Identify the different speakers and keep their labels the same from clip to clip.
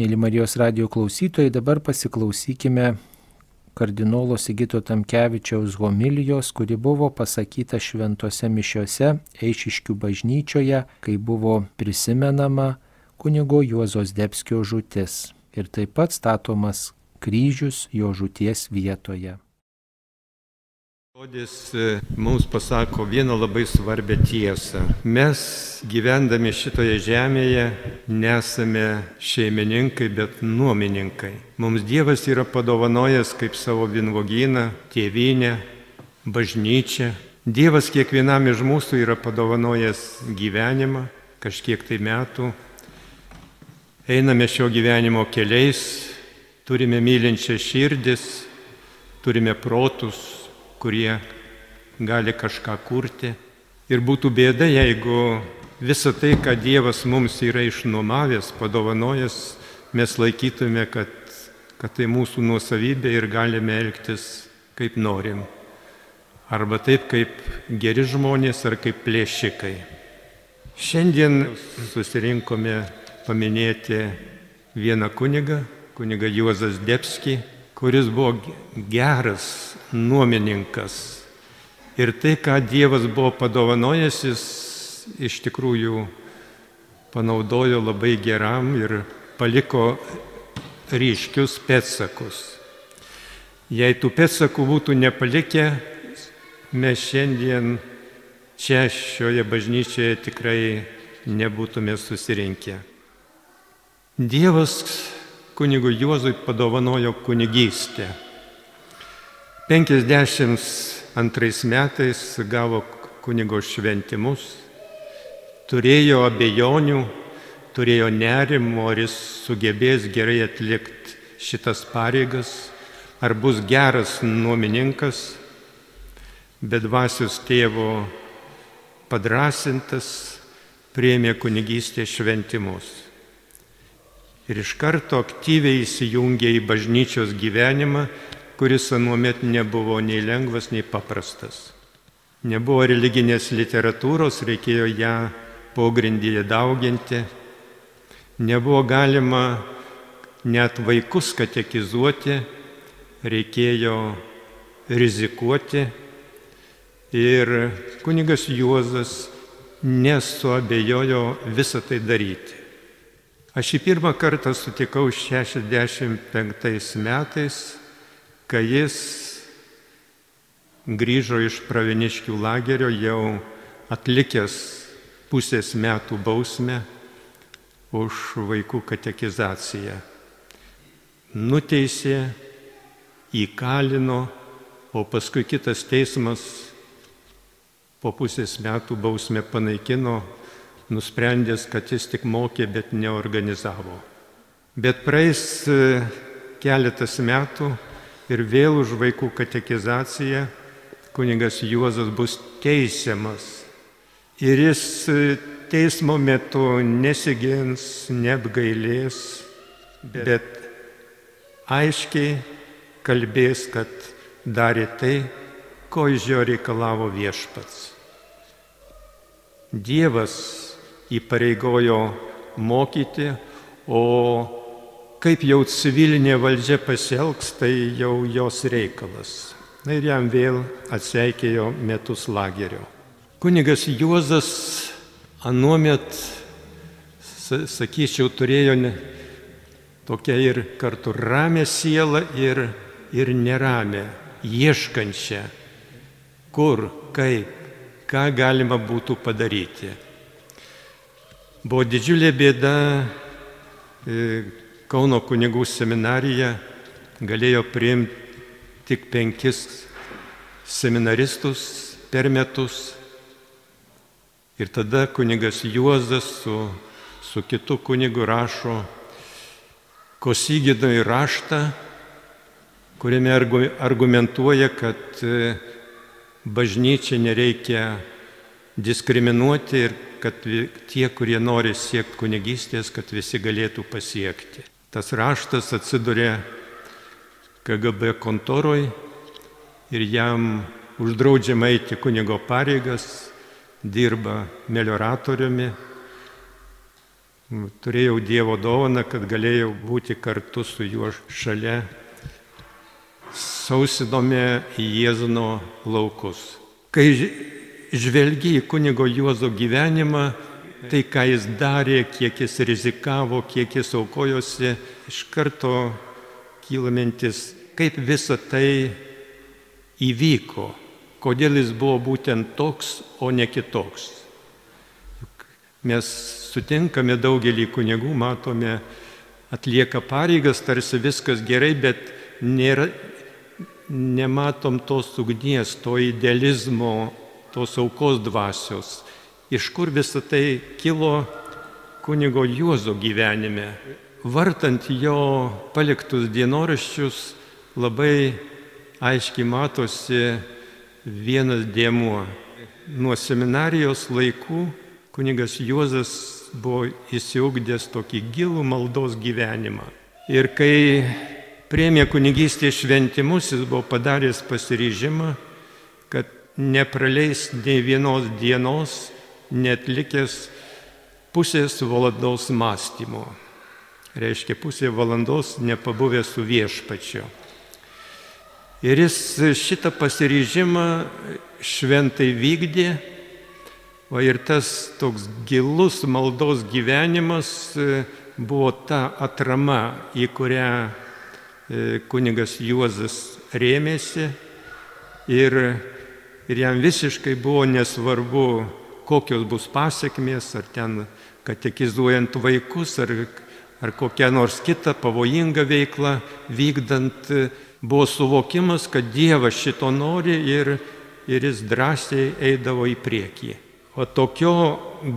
Speaker 1: Mėly Marijos radio klausytojai, dabar pasiklausykime kardinolo Sigito Tamkevičiaus homilijos, kuri buvo pasakyta šventose mišiose Eišiškių bažnyčioje, kai buvo prisimenama kunigo Juozos Debskio žūtis ir taip pat statomas kryžius jo žūties vietoje.
Speaker 2: Žodis e, mums pasako vieną labai svarbę tiesą. Mes gyvendami šitoje žemėje nesame šeimininkai, bet nuomininkai. Mums Dievas yra padovanojęs kaip savo vinvogyną, tėvynę, bažnyčią. Dievas kiekvienam iš mūsų yra padovanojęs gyvenimą, kažkiek tai metų. Einame šio gyvenimo keliais, turime mylinčią širdis, turime protus, kurie gali kažką kurti. Ir būtų bėda, jeigu visą tai, ką Dievas mums yra išnuomavęs, padovanojęs, mes laikytume, kad, kad tai mūsų nuosavybė ir galime elgtis kaip norim. Arba taip kaip geri žmonės ar kaip plėšikai. Šiandien susirinkome paminėti vieną kunigą, kunigą Juozas Debski, kuris buvo geras nuomininkas. Ir tai, ką Dievas buvo padovanojęs, jis iš tikrųjų panaudojo labai geram ir paliko ryškius pėtsakus. Jei tų pėtsakų būtų nepalikę, mes šiandien čia šioje bažnyčioje tikrai nebūtume susirinkę. Dievas kunigui Juozui padovanojo kunigystę. 52 metais gavo kunigo šventimus, turėjo abejonių, turėjo nerimo, ar jis sugebės gerai atlikti šitas pareigas, ar bus geras nuomininkas, bet dvasios tėvo padrasintas priemė kunigystės šventimus ir iš karto aktyviai įsijungė į bažnyčios gyvenimą, kuris anuomet nebuvo nei lengvas, nei paprastas. Nebuvo religinės literatūros, reikėjo ją pogrindyje dauginti. Nebuvo galima net vaikus katekizuoti, reikėjo rizikuoti. Ir kunigas Juozas nesuabejojo visą tai daryti. Aš jį pirmą kartą sutikau 65 metais, kai jis grįžo iš praviniškių lagerio jau atlikęs pusės metų bausmę už vaikų katekizaciją. Nuteisė, įkalino, o paskui kitas teismas po pusės metų bausmę panaikino nusprendęs, kad jis tik mokė, bet neorganizavo. Bet praeis e, keletas metų ir vėl už vaikų katekizaciją kuningas Juozas bus teisiamas. Ir jis e, teismo metu nesigins, neapgailės, bet aiškiai kalbės, kad darė tai, ko iš jo reikalavo viešpats. Dievas įpareigojo mokyti, o kaip jau civilinė valdžia pasielgs, tai jau jos reikalas. Na ir jam vėl atseikėjo metus lagerio. Kunigas Juozas anuomet, sakyčiau, turėjo ne, tokia ir kartu ramę sielą ir, ir neramę, ieškančią, kur, kaip, ką galima būtų padaryti. Buvo didžiulė bėda, e, Kauno kunigų seminarija galėjo priimti tik penkis seminaristus per metus. Ir tada kunigas Juozas su, su kitu kunigu rašo Kosygido į raštą, kuriame argumentuoja, kad e, bažnyčia nereikia diskriminuoti ir kad tie, kurie nori siekti kunigystės, kad visi galėtų pasiekti. Tas raštas atsidurė KGB kontoroj ir jam uždraudžiama eiti kunigo pareigas, dirba melioratoriumi. turėjau Dievo dovaną, kad galėjau būti kartu su juo šalia. Sausinome į Jėzuno laukus. Kai žvelgi į kunigo Juozo gyvenimą, tai ką jis darė, kiek jis rizikavo, kiek jis aukojosi, iš karto kyla mintis, kaip visa tai įvyko, kodėl jis buvo būtent toks, o ne kitoks. Mes sutinkame daugelį kunigų, matome, atlieka pareigas, tarsi viskas gerai, bet nėra, nematom tos ugnies, to idealizmo, tos aukos dvasios. Iš kur visą tai kilo kunigo Juozo gyvenime. Vartant jo paliktus dienoraščius labai aiškiai matosi vienas dėmuo. Nuo seminarijos laikų kunigas Juozas buvo įsiugdęs tokį gilų maldos gyvenimą. Ir kai priemė kunigystės šventimus, jis buvo padaręs pasiryžimą, kad nepraleis nei vienos dienos, net likęs pusės valandos mąstymo. Reiškia, pusė valandos nepabuvęs su viešpačiu. Ir jis šitą pasiryžimą šventai vykdė, o ir tas toks gilus maldos gyvenimas e, buvo ta atrama, į kurią e, kunigas Juozas rėmėsi ir, ir jam visiškai buvo nesvarbu, kokios bus pasiekmės, ar ten katekizuojant vaikus, ar, ar kokią nors kitą pavojingą veiklą vykdant buvo suvokimas, kad Dievas šito nori ir, ir jis drąsiai eidavo į priekį. O tokio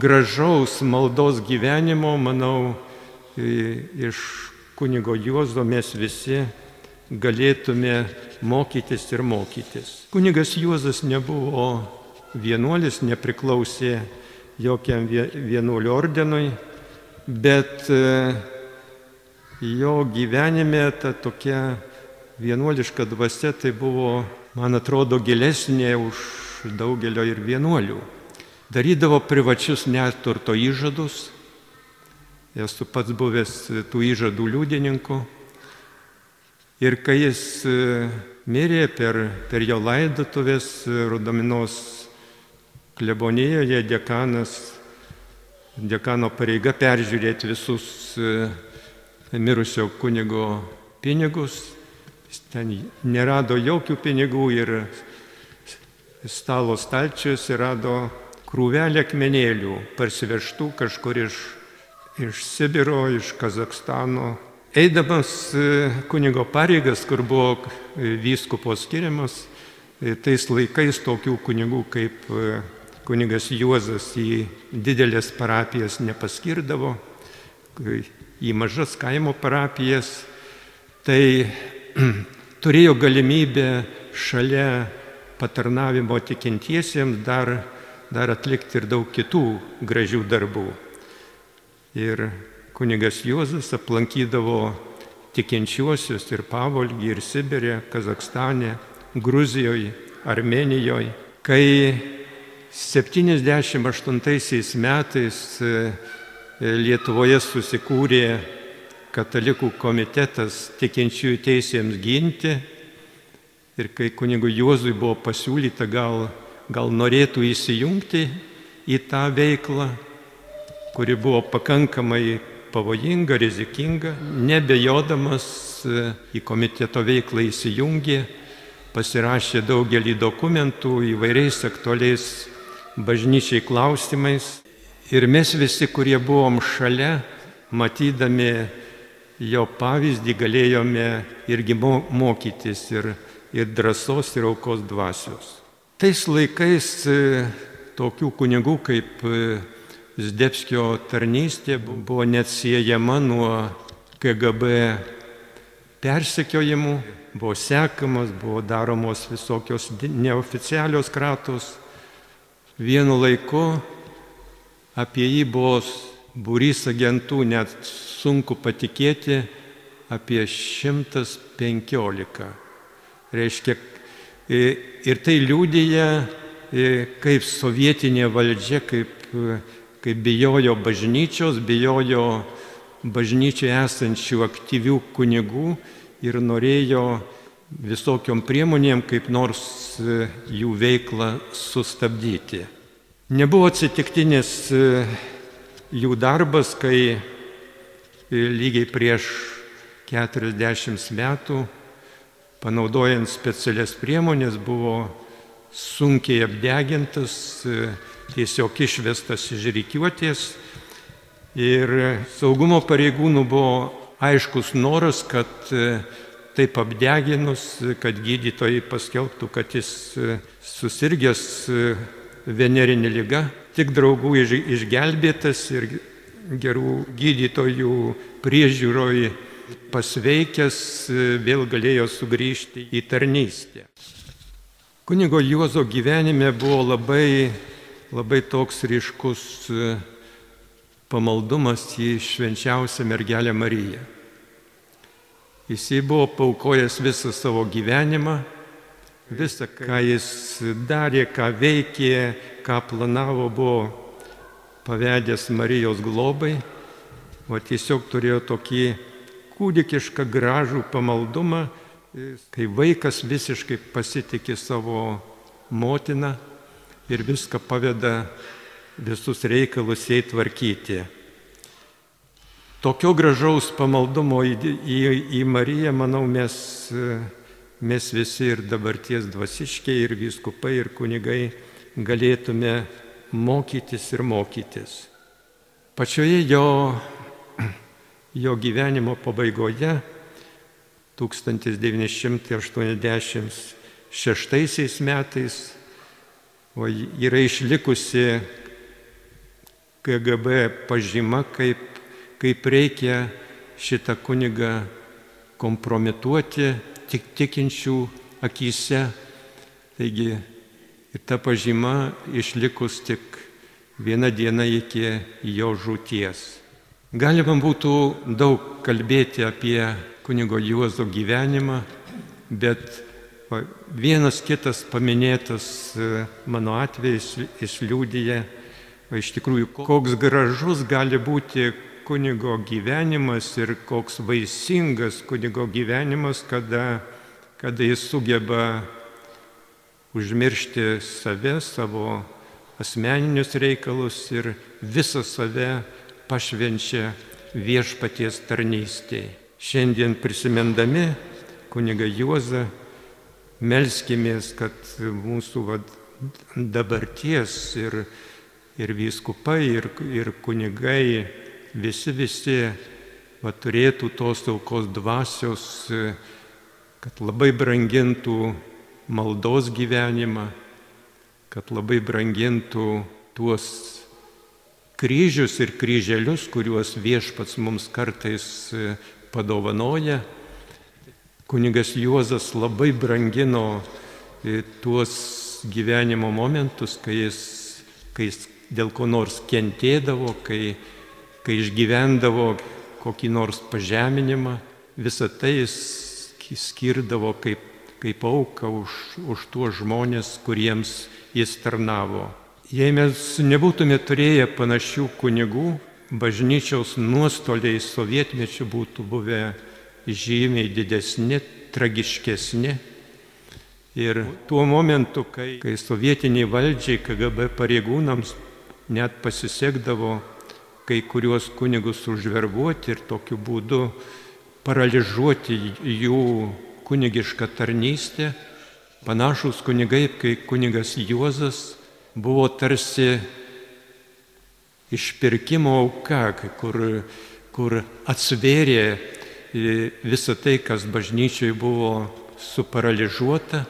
Speaker 2: gražaus maldos gyvenimo, manau, iš kunigo Juozo mes visi galėtume mokytis ir mokytis. Kunigas Juozas nebuvo vienuolis, nepriklausė jokiam vienuolio ordenui, bet e, jo gyvenime ta tokia vienuoliška dvasia tai buvo, man atrodo, gilesnė už daugelio ir vienuolių. Darydavo privačius neturto įžadus. Esu pats buvęs tų įžadų liudininku. Ir kai jis e, mirė per, per jo laidotuvės Rudominos klebonijoje, dekanas, dekano pareiga peržiūrėti visus e, mirusio kunigo pinigus, ten nerado jokių pinigų ir stalo stalčiuose rado krūvelę akmenėlių parsivežtų kažkur iš, iš Sibiro, iš Kazakstano. Eidamas e, kunigo pareigas, kur buvo e, vyskupo skiriamas, e, tais laikais tokių kunigų kaip kunigas Juozas į didelės parapijas nepaskirdavo, į mažas kaimo parapijas, tai turėjo galimybę šalia patarnavimo tikintiesiems dar, dar atlikti ir daug kitų gražių darbų. Ir kunigas Juozas aplankydavo tikinčiuosius ir Pavolgį, ir Sibirė, Kazakstane, Gruzijoje, Armenijoje. Kai 78 metais e, Lietuvoje susikūrė katalikų komitetas tikinčiųjų teisėms ginti ir kai kunigu Juozui buvo pasiūlyta, gal, gal norėtų įsijungti į tą veiklą, kuri buvo pakankamai pavojinga, rizikinga, nebejodamas e, į komiteto veiklą įsijungė, pasirašė daugelį dokumentų įvairiais aktualiais bažnyčiai klausimais. Ir mes visi, kurie buvom šalia, matydami jo pavyzdį galėjome irgi mokytis ir, ir drąsos, ir aukos dvasios. Tais laikais e, tokių kunigų kaip e, Zdebskio tarnystė buvo net siejama nuo KGB persekiojimų, buvo sekamas, buvo daromos visokios neoficialios kratos. Vienu laiku apie jį buvo būrys agentų, net sunku patikėti, apie 115. Reiškia, ir tai liūdėja, kaip sovietinė valdžia, kaip kai bijojo bažnyčios, bijojo bažnyčiai esančių aktyvių kunigų ir norėjo visokiom priemonėm kaip nors e, jų veiklą sustabdyti. Nebuvo atsitiktinis e, jų darbas, kai e, lygiai prieš 40 metų, panaudojant specialias priemonės, buvo sunkiai apdegintas, tiesiog išvestas iš reikiuotės ir saugumo pareigūnų buvo aiškus noras, kad taip apdeginus, kad gydytojai paskelbtų, kad jis e, susirgęs e, venerinė lyga, tik draugų išgelbėtas ir gerų gydytojų priežiūroje pasveikęs e, vėl galėjo sugrįžti į tarnystę. Kunigo Juozo gyvenime buvo labai, labai toks ryškus pamaldumas į švenčiausią mergelę Mariją. Jisai buvo paukojęs visą savo gyvenimą, visą, ką jis darė, ką veikė, ką planavo, buvo pavedęs Marijos globai, o tiesiog turėjo tokį kūdikišką gražų pamaldumą, kai vaikas visiškai pasitikė savo motiną ir viską paveda visus reikalus jai tvarkyti. Tokio gražaus pamaldumo į, į, į Mariją, manau, mes, mes visi ir dabarties dvasiškiai, ir vyskupai, ir kunigai galėtume mokytis ir mokytis. Pačioje jo, jo gyvenimo pabaigoje 1986 metais o yra išlikusi KGB pažyma kaip kaip reikia šitą kunigą kompromituoti tik tikinčių akise. Taigi ir ta pažyma išlikus tik vieną dieną iki jo žūties. Galima būtų daug kalbėti apie kunigo Juozo gyvenimą, bet vienas kitas paminėtas e, mano atvejais išliūdėje, iš tikrųjų, koks gražus gali būti kunigo gyvenimas ir koks vaisingas kunigo gyvenimas, kada, kada jis sugeba užmiršti save, savo asmeninius reikalus ir visą save pašvenčia viešpaties tarnystėje. Šiandien prisimendami kunigą Juozą, melskimės, kad mūsų vad, dabarties ir, ir vyskupai, ir, ir kunigai visi, visi va, turėtų tos aukos dvasios, kad labai brangintų maldos gyvenimą, kad labai brangintų tuos kryžius ir kryželius, kuriuos viešpats mums kartais padovanoja. Kunigas Juozas labai brangino e, tuos gyvenimo momentus, kai jis, kai jis dėl ko nors kentėdavo, kai kai išgyvendavo kokį nors pažeminimą, visą tai jis skirdavo kaip, kaip auka už, už tuos žmonės, kuriems jis tarnavo. Jei mes nebūtume turėję panašių kunigų, bažnyčiaus nuostoliai sovietmečių būtų buvę žymiai didesni, tragiškesni. Ir tuo momentu, kai, kai sovietiniai valdžiai KGB pareigūnams net pasisekdavo kai kuriuos kunigus užverbuoti ir tokiu būdu paralyžuoti jų kunigišką tarnystę. Panašus kunigai, kai kunigas Juozas buvo tarsi išpirkimo auka, kur, kur atsvėrė visą tai, kas bažnyčiai buvo suparaližuota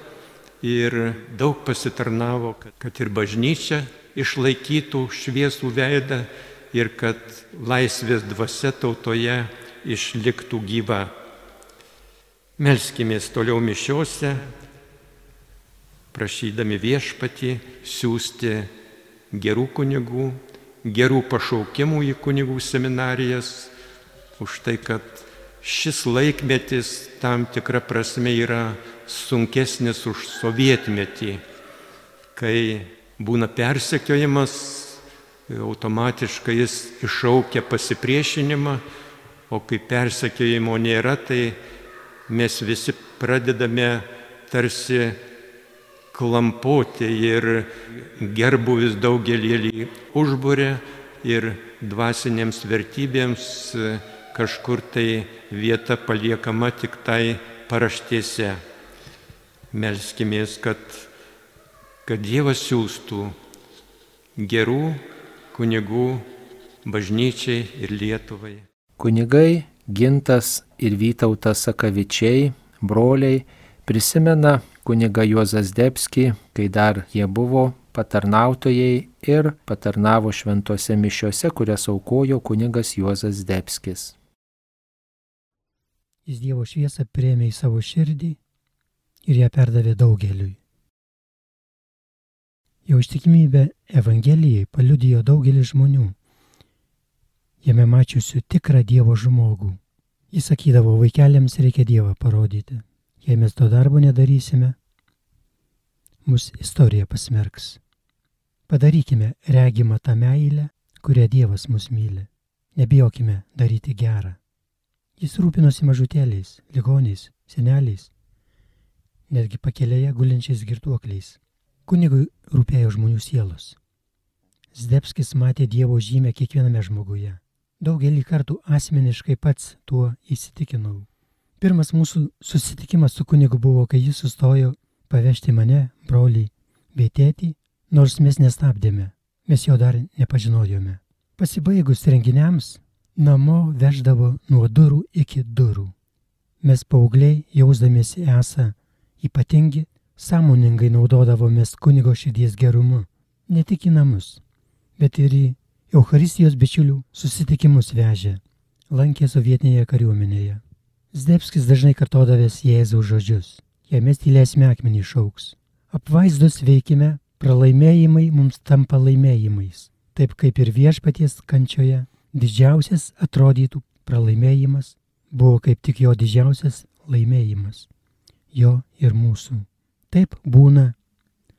Speaker 2: ir daug pasitarnavo, kad ir bažnyčia išlaikytų šviesų veidą ir kad laisvės dvasia tautoje išliktų gyva. Melskimės toliau mišiuose, prašydami viešpatį siūsti gerų kunigų, gerų pašaukimų į kunigų seminarijas, už tai, kad šis laikmetis tam tikra prasme yra sunkesnis už sovietmetį, kai būna persekiojimas automatiškai jis iššaukia pasipriešinimą, o kai persekėjimo nėra, tai mes visi pradedame tarsi klampoti ir gerbuvis daugelį užbūrė ir dvasinėms vertybėms kažkur tai vieta paliekama tik tai paraštėse. Melskimės, kad, kad Dievas siūstų gerų kunigų bažnyčiai ir Lietuvai.
Speaker 1: Kunigai Gintas ir Vytautas Sakavičiai, broliai, prisimena kuniga Juozas Debski, kai dar jie buvo patarnautojai ir patarnavo šventose mišiuose, kurias aukojo kunigas Juozas Debskis.
Speaker 3: Jis Dievo šviesą priemė į savo širdį ir ją perdavė daugeliui. Jo ištikimybę Evangelijai paliudijo daugelis žmonių, jame mačiusių tikrą Dievo žmogų. Jis sakydavo, vaikeliams reikia Dievą parodyti. Jei mes to darbo nedarysime, mus istorija pasmerks. Padarykime regimą tą meilę, kurią Dievas mus myli. Nebijokime daryti gerą. Jis rūpinosi mažutėliais, ligoniais, seneliais, netgi pakelėje gulinčiais girtuokliais. Kunigui rūpėjo žmonių sielos. Zdebskis matė Dievo žymę kiekviename žmoguje. Daugelį kartų asmeniškai pats tuo įsitikinau. Pirmas mūsų susitikimas su kunigu buvo, kai jis sustojo pavežti mane, brolį, bei tėtį nors mes nestabdėme, mes jo dar nepažinojome. Pasibaigus renginiams, namo veždavo nuo durų iki durų. Mes paaugliai, jausdamiesi esą ypatingi, sąmoningai naudodavomės kunigo širdies gerumu, ne tik į namus, bet ir į Euharistijos bičiulių susitikimus vežė, lankė sovietinėje kariuomenėje. Zdebskis dažnai kartodavęs Jėzaus žodžius, jei mes tylėsime akmenį šauks. Apvaizdos veikime pralaimėjimai mums tampa laimėjimais. Taip kaip ir viešpaties kančioje, didžiausias atrodytų pralaimėjimas buvo kaip tik jo didžiausias laimėjimas. Jo ir mūsų. Taip būna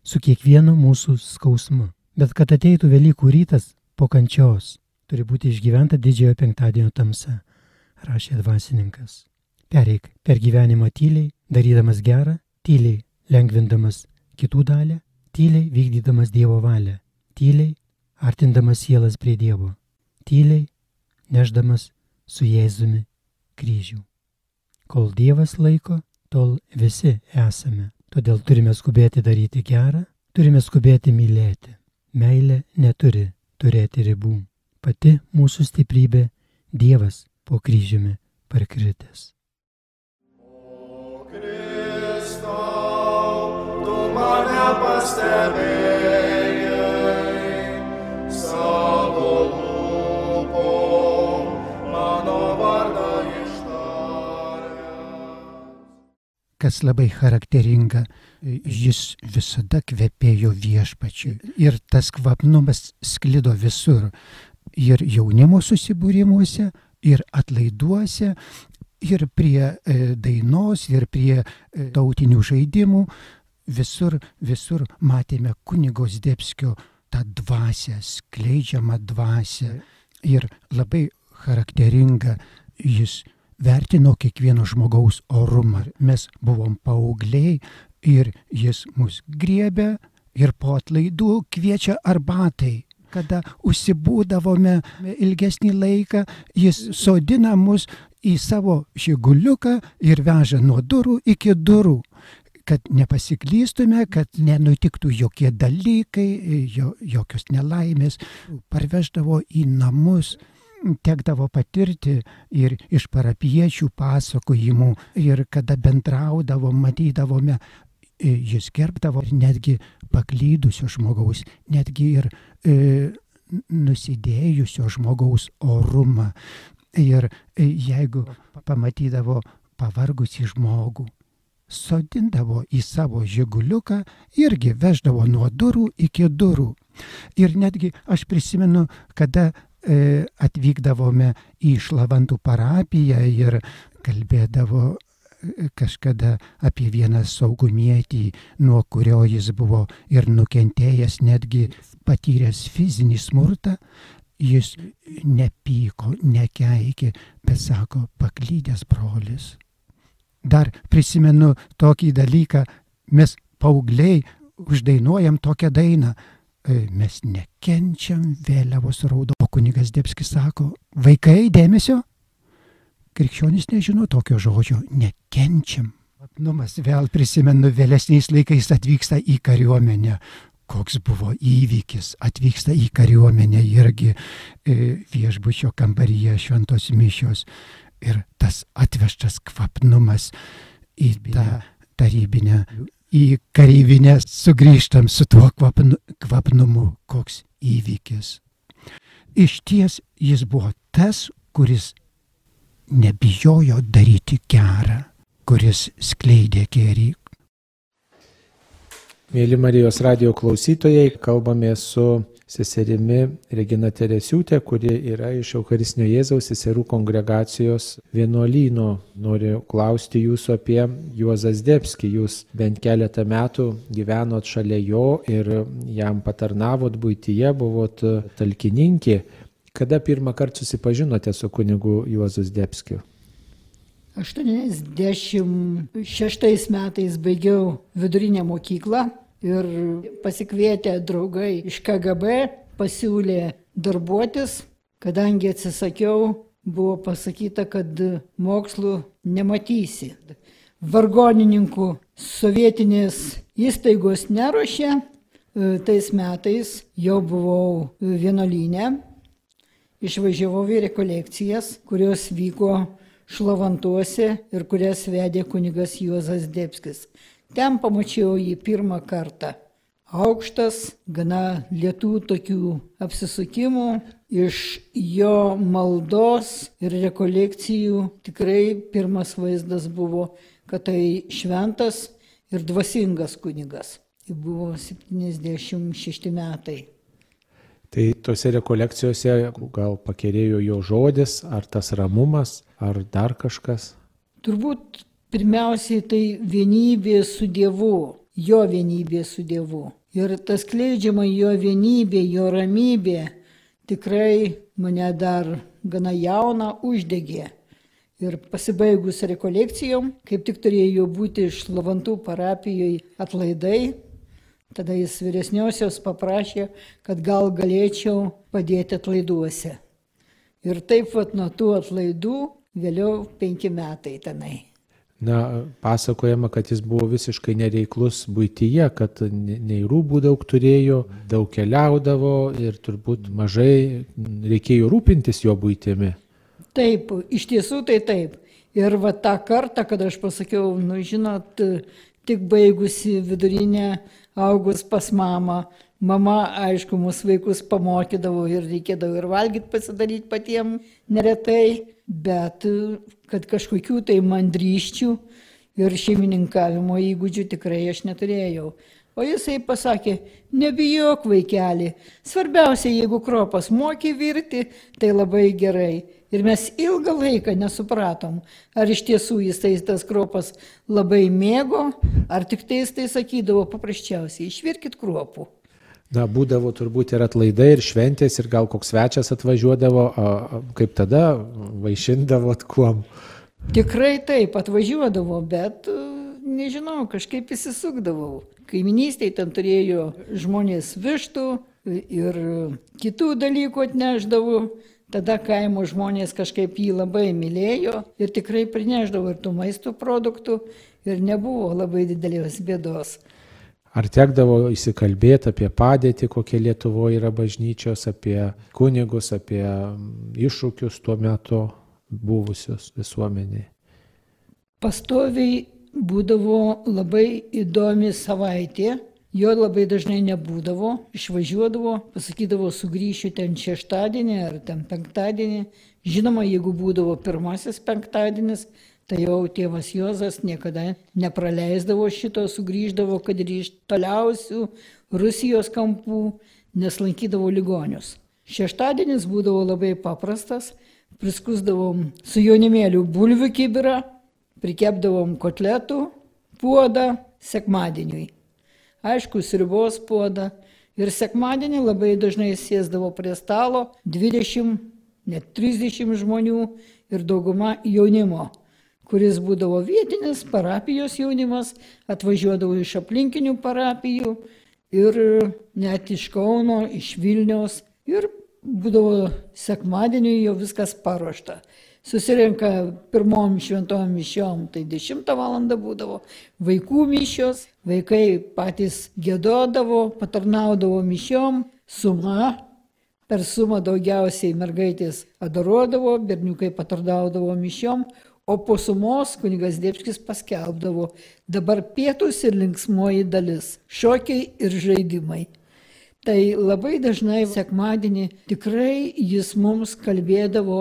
Speaker 3: su kiekvienu mūsų skausmu. Bet kad ateitų Velykų rytas po kančios, turi būti išgyventa didžiojo penktadienio tamsa, rašė dvasininkas. Pereik per gyvenimą tyliai, darydamas gerą, tyliai lengvindamas kitų dalę tyliai vykdydamas Dievo valią, tyliai artindamas sielas prie Dievo, tyliai neždamas su Jėzumi kryžių. Kol Dievas laiko, tol visi esame. Todėl turime skubėti daryti gerą, turime skubėti mylėti. Meilė neturi turėti ribų. Pati mūsų stiprybė Dievas po kryžiumi parkritęs.
Speaker 4: mane pastebėjai
Speaker 5: Kas labai charakteringa, jis visada kvepėjo viešpačiui ir tas kvapnumas sklido visur. Ir jaunimo susibūrimuose, ir atlaiduose, ir prie e, dainos, ir prie e, tautinių žaidimų visur, visur matėme kunigos Debskio tą dvasę, skleidžiamą dvasę. Ir labai charakteringa jis vertino kiekvieno žmogaus orumą. Mes buvom paaugliai ir jis mus griebė ir po atlaidų kviečia arbatai. Kada užsibūdavome ilgesnį laiką, jis sodina mus į savo žiguliuką ir veža nuo durų iki durų kad nepasiklystume, kad nenutiktų jokie dalykai, jo, jokios nelaimės, parveždavo į namus tekdavo patirti ir iš parapiečių pasakojimų ir kada bendraudavo, matydavome, jis gerbdavo ir netgi paklydusio žmogaus, netgi ir e, nusidėjusio žmogaus orumą. Ir e, jeigu pamatydavo pavargusi žmogų, sodindavo į savo žiguliuką, irgi veždavo nuo durų iki durų. Ir netgi aš prisimenu, kada e, atvykdavome į Šlavantų parapiją ir kalbėdavo kažkada apie vieną saugumietį, nuo kurio jis buvo ir nukentėjęs, netgi patyręs fizinį smurtą, jis nepyko, nekeikė, bet sako, paklydęs brolis. Dar prisimenu tokį dalyką, mes paaugliai uždainuojam tokią dainą, e, mes nekenčiam vėliavos raudo. Kunigas Debskis sako, vaikai dėmesio, krikščionys nežino tokio žodžio, nekenčiam. Numas vėl prisimenu, vėlesniais laikais atvyksta į kariuomenę. Koks buvo įvykis, atvyksta į kariuomenę irgi e, viešbučio kambaryje šventos mišios ir tas atvežtas kvapnumas į tą tarybinę, į kareivinę sugrįžtam su tuo kvapnu, kvapnumu, koks įvykis. Iš ties jis buvo tas, kuris nebijojo daryti gerą, kuris skleidė gėrį.
Speaker 1: Mėly Marijos radio klausytojai, kalbame su seserimi Regina Teresiūtė, kuri yra iš Eucharistinio Jėzaus seserų kongregacijos vienuolyno. Noriu klausti jūsų apie Juozas Debski. Jūs bent keletą metų gyvenot šalia jo ir jam patarnavot būtyje, buvot talkininkė. Kada pirmą kartą susipažinote su kunigu Juozus Debskiu?
Speaker 6: 86 metais baigiau vidurinę mokyklą ir pasikvietę draugai iš KGB pasiūlė darbuotis, kadangi atsisakiau, buvo pasakyta, kad mokslų nematysi. Vargonininkų sovietinės įstaigos neruošė, tais metais jau buvau vienuolynė, išvažiavau į rekolekcijas, kurios vyko šlavantuose ir kurias vedė kunigas Juozas Debskis. Ten pamačiau jį pirmą kartą. Aukštas, gana lietų tokių apsisukimų, iš jo maldos ir rekolekcijų tikrai pirmas vaizdas buvo, kad tai šventas ir dvasingas kunigas. Tai buvo 76 metai.
Speaker 1: Tai tose rekolekcijose gal pakerėjo jo žodis, ar tas ramumas, ar dar kažkas?
Speaker 6: Turbūt Pirmiausiai tai vienybė su Dievu, jo vienybė su Dievu. Ir tas kleidžiama jo vienybė, jo ramybė tikrai mane dar gana jauną uždegė. Ir pasibaigus rekolekcijom, kaip tik turėjo būti iš Lavantų parapijoje atlaidai, tada jis vyresniosios paprašė, kad gal galėčiau padėti atlaiduose. Ir taip pat nuo tų atlaidų vėliau penki metai tenai.
Speaker 1: Na, pasakojama, kad jis buvo visiškai nereiklus būtyje, kad nei rūbų daug turėjo, daug keliaudavo ir turbūt mažai reikėjo rūpintis jo būtimi.
Speaker 6: Taip, iš tiesų tai taip. Ir va tą kartą, kad aš pasakiau, nu žinot, tik baigusi vidurinę, augus pas mamą, mama, aišku, mūsų vaikus pamokydavo ir reikėdavo ir valgyti pasidaryti patiem neretai, bet kad kažkokių tai mandryščių ir šeimininkavimo įgūdžių tikrai aš neturėjau. O jisai pasakė, nebijok vaikeli, svarbiausia, jeigu kropas moki virti, tai labai gerai. Ir mes ilgą laiką nesupratom, ar iš tiesų jisai tas kropas labai mėgo, ar tik tai jisai sakydavo paprasčiausiai, išvirkit kruopų.
Speaker 1: Na, būdavo turbūt ir atlaidai, ir šventės, ir gal koks svečias atvažiuodavo, kaip tada vaišindavot kuom.
Speaker 6: Tikrai taip, atvažiuodavo, bet e, nežinau, kažkaip įsisukdavau. Kaiminystėje ten turėjo žmonės vištų ir kitų dalykų atneždavo. Tada kaimo žmonės kažkaip jį labai mylėjo ir tikrai prineždavo ir tų maisto produktų ir nebuvo labai didelės bėdos.
Speaker 1: Ar tekdavo įsikalbėti apie padėtį, kokie Lietuvoje yra bažnyčios, apie kunigus, apie iššūkius tuo metu buvusios visuomeniai?
Speaker 6: Pastoviai būdavo labai įdomi savaitė, jo labai dažnai nebūdavo, išvažiuodavo, pasakydavo, sugrįšiu ten šeštadienį ar ten penktadienį. Žinoma, jeigu būdavo pirmasis penktadienis, Tai jau tėvas Jozas niekada nepraleisdavo šito, sugrįždavo, kad ir iš toliausių Rusijos kampų, nes lankydavo ligonius. Šeštadienis būdavo labai paprastas, priskusdavom su jaunimėliu bulvių kibirą, prikepdavom kotletų puodą sekmadieniui. Aišku, sribos puodą. Ir sekmadienį labai dažnai sėsdavo prie stalo 20, net 30 žmonių ir dauguma jaunimo, kuris būdavo vietinis parapijos jaunimas, atvažiuodavo iš aplinkinių parapijų ir net iš Kauno, iš Vilniaus. Ir būdavo sekmadienį jau viskas paruošta susirenka pirmom šventom mišiom, tai 10 val. būdavo, vaikų mišios, vaikai patys gėdodavo, patarnaudavo mišiom, suma, per sumą daugiausiai mergaitės adoruodavo, berniukai patarnaudavo mišiom, o po sumos kunigas Dėpskis paskelbdavo dabar pietus ir linksmoji dalis - šokiai ir žaidimai. Tai labai dažnai sekmadienį tikrai jis mums kalbėdavo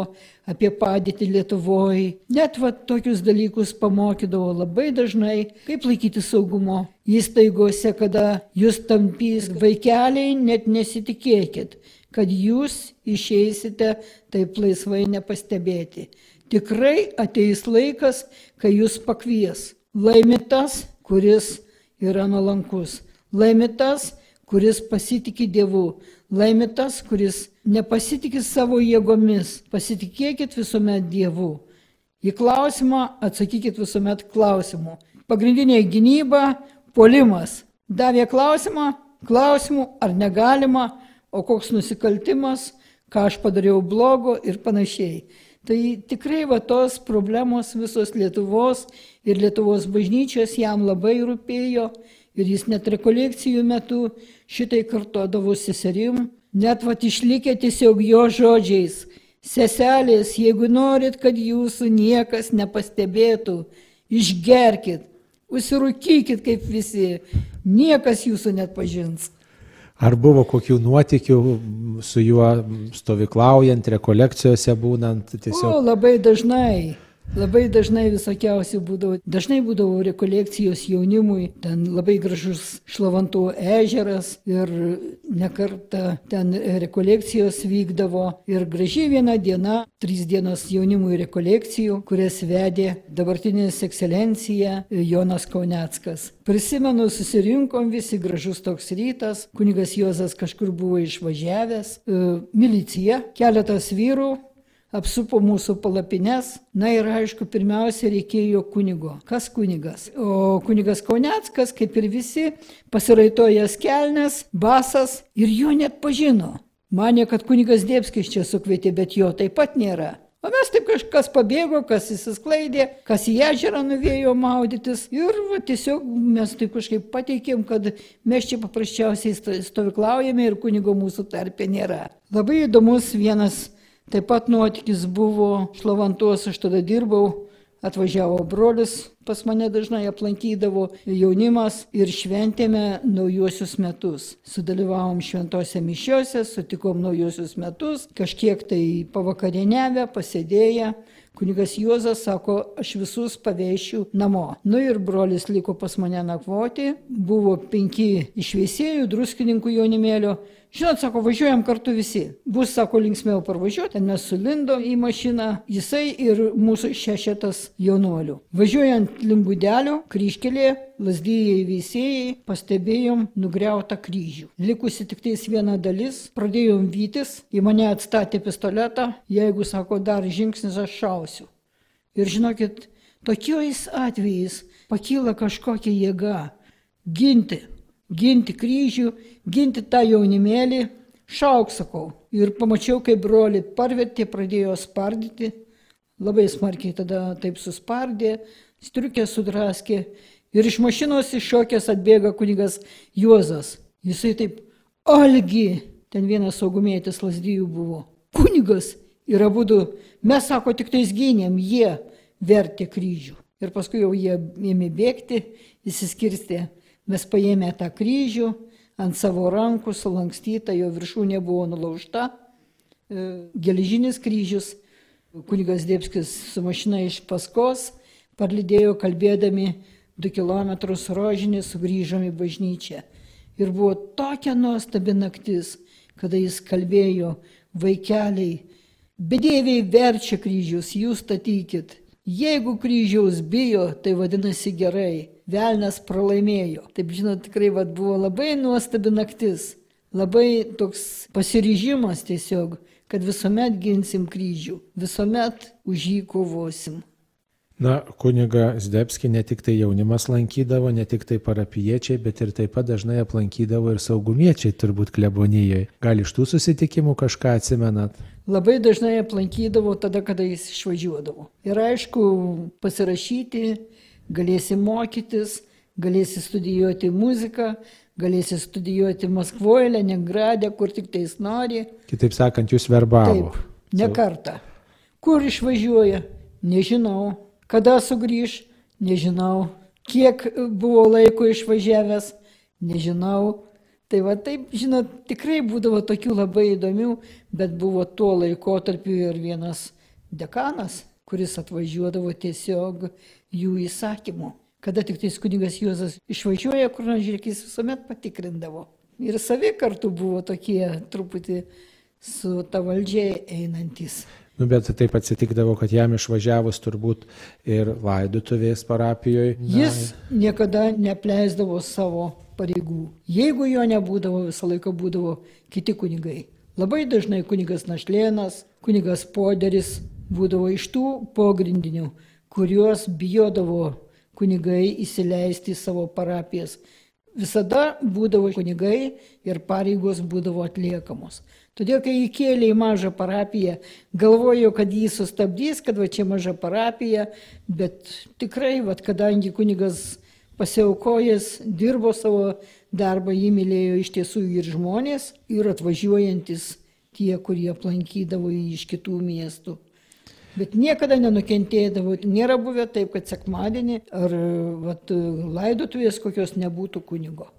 Speaker 6: apie padėtį Lietuvoje. Net va tokius dalykus pamokydavo labai dažnai, kaip laikyti saugumo įstaigose, kada jūs tampys vaikeliai, net nesitikėkit, kad jūs išeisite taip laisvai nepastebėti. Tikrai ateis laikas, kai jūs pakvies. Laimi tas, kuris yra nuolankus. Laimi tas, kuris pasitikė Dievu. Laimi tas, kuris nepasitikė savo jėgomis. Pasitikėkit visuomet Dievu. Į klausimą atsakykit visuomet klausimu. Pagrindinė gynyba - polimas. Davė klausimą, klausimų ar negalima, o koks nusikaltimas, ką aš padariau blogo ir panašiai. Tai tikrai va tos problemos visos Lietuvos ir Lietuvos bažnyčios jam labai rūpėjo ir jis net rekolekcijų metu šitai kartodavo seserim, net vat išlikė tiesiog jo žodžiais. Seselės, jeigu norit, kad jūsų niekas nepastebėtų, išgerkit, užsirūkykit kaip visi, niekas jūsų net pažins.
Speaker 1: Ar buvo kokių nuotikių su juo stovyklaujant, rekolekcijose būnant?
Speaker 6: Tiesiog... O, labai dažnai. Labai dažnai visokiausių būdavo. Dažnai būdavo rekolekcijos jaunimui, ten labai gražus Šlavantų ežeras ir nekarta ten rekolekcijos vykdavo. Ir gražiai viena diena, trys dienos jaunimui rekolekcijų, kurias vedė dabartinis ekscelencija Jonas Kauneckas. Prisimenu, susirinkom visi, gražus toks rytas, kunigas Juozas kažkur buvo išvažiavęs, e, milicija, keletas vyrų, apsupo mūsų palapines. Na ir aišku, pirmiausia reikėjo kunigo. Kas kunigas? O kunigas Kauneckas, kaip ir visi, pasiraitojęs kelnes, basas ir jo net pažino. Mane, kad kunigas Dėpskis čia sukvietė, bet jo taip pat nėra. O mes taip kažkas pabėgo, kas įsisklaidė, kas į ežerą nuvėjo maudytis. Ir va, tiesiog mes taip kažkaip pateikėm, kad mes čia paprasčiausiai stovyklaujame ir kunigo mūsų tarpė nėra. Labai įdomus vienas Taip pat nuotykis buvo Šlavantuos, aš tada dirbau, atvažiavo brolis, pas mane dažnai aplankydavo jaunimas ir šventėme naujuosius metus. Sudalyvavom šventose mišiuose, sutikom naujuosius metus, kažkiek tai pavakarienevę, pasėdėję. Kunigas Juozas sako, aš visus pavėšiu namo. Nu ir brolis liko pas mane nakvoti, buvo penki išviesėjų, druskininkų jaunimėlio, Žinot, sako, važiuojam kartu visi. Bus, sako, linksmiau parvažiuoti, ten mes sulindo į mašiną, jisai ir mūsų šešetas jaunuolių. Važiuojant limbudelio, kryškelėje, lasdyjai veisėjai, pastebėjom nugriautą kryžių. Likusi tik tais viena dalis, pradėjom vytis, į mane atstatė pistoletą, jeigu, sako, dar žingsnis aš šausiu. Ir žinokit, tokiais atvejais pakyla kažkokia jėga ginti ginti kryžių, ginti tą jaunimėlį, šauk sakau. Ir pamačiau, kaip broli parvertė, pradėjo spardyti, labai smarkiai tada taip suspardė, striukė sudraskė ir iš mašinos iššokęs atbėga kunigas Juozas. Jisai taip, algi, ten vienas saugumėtis lasdyjų buvo. Kunigas ir abu du, mes sako, tik tais gynėm, jie vertė kryžių. Ir paskui jau jie ėmė bėgti, įsiskirstė Mes paėmė tą kryžių ant savo rankų, sulankstyta, jo viršūnė buvo nulaužta, e, geležinis kryžius, kunigas Dėpskis su mašina iš paskos, parlydėjo kalbėdami du kilometrus rožinį, sugrįžom į bažnyčią. Ir buvo tokia nuostabi naktis, kada jis kalbėjo, vaikeliai, bedėviai verčia kryžius, jūs statykit. Jeigu kryžiaus bijo, tai vadinasi gerai. Velnas pralaimėjo. Taip žinot, tikrai vat, buvo labai nuostabi naktis. Labai toks pasiryžimas tiesiog, kad visuomet ginsim kryžių. Visuomet už jį kovosim.
Speaker 1: Na, kuniga Zdebski ne tik tai jaunimas lankydavo, ne tik tai parapiečiai, bet ir taip pat dažnai aplankydavo ir saugumiečiai turbūt klebonijoje. Gal iš tų susitikimų kažką atsimenat?
Speaker 6: Labai dažnai aplankydavo tada, kada jis išvažiuodavo. Ir aišku, pasirašyti, galėsi mokytis, galėsi studijuoti muziką, galėsi studijuoti Maskvoje, Leningradė, kur tik tais nori.
Speaker 1: Kitaip sakant, jūs verbavo.
Speaker 6: Taip, ne kartą. Kur išvažiuoja, nežinau. Kada sugrįž, nežinau. Kiek buvo laiko išvažiavęs, nežinau. Tai va taip, žinot, tikrai būdavo tokių labai įdomių, bet buvo tuo laikotarpiu ir vienas dekanas, kuris atvažiuodavo tiesiog jų įsakymu. Kada tik tais kunigas Juozas išvažiuoja, kur nors žiūrėk, jis visuomet patikrindavo. Ir savi kartu buvo tokie truputį su ta valdžia einantis.
Speaker 1: Nu, bet taip atsitikdavo, kad jam išvažiavus turbūt ir laidutuvės parapijoje.
Speaker 6: Jis niekada nepleisdavo savo pareigų. Jeigu jo nebūdavo, visą laiką būdavo kiti kunigai. Labai dažnai kunigas Našlėnas, kunigas Poderis būdavo iš tų pogrindinių, kuriuos bijodavo kunigai įsileisti į savo parapijas. Visada būdavo kunigai ir pareigos būdavo atliekamos. Todėl, kai įkėlė į mažą parapiją, galvojo, kad jį sustabdys, kad va čia maža parapija, bet tikrai, va, kadangi kunigas pasiaukojęs, dirbo savo darbą, jį mylėjo iš tiesų ir žmonės, ir atvažiuojantis tie, kurie aplankydavo jį iš kitų miestų. Bet niekada nenukentėdavo, nėra buvę taip, kad sekmadienį ar vat, laidotuvės kokios nebūtų kunigo.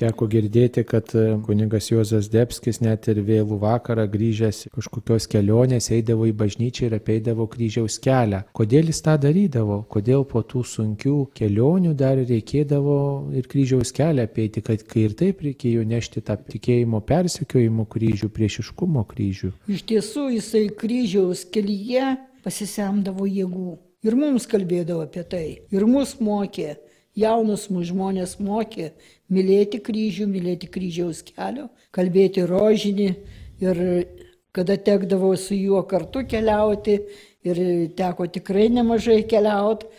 Speaker 1: Teko girdėti, kad e, kunigas Juozas Debskis net ir vėlų vakarą grįžęs kažkokios kelionės eidavo į bažnyčią ir apeidavo kryžiaus kelią. Kodėl jis tą darydavo? Kodėl po tų sunkių kelionių dar reikėdavo ir kryžiaus kelią apeiti, kad kai ir taip reikėjo nešti tą tikėjimo persekiojimo kryžių, priešiškumo kryžių?
Speaker 6: Iš tiesų jisai kryžiaus kelyje pasisemdavo jėgų. Ir mums kalbėdavo apie tai. Ir mus mokė jaunus mūsų žmonės mokė mylėti kryžių, mylėti kryžiaus kelio, kalbėti rožinį ir kada tekdavo su juo kartu keliauti ir teko tikrai nemažai keliauti.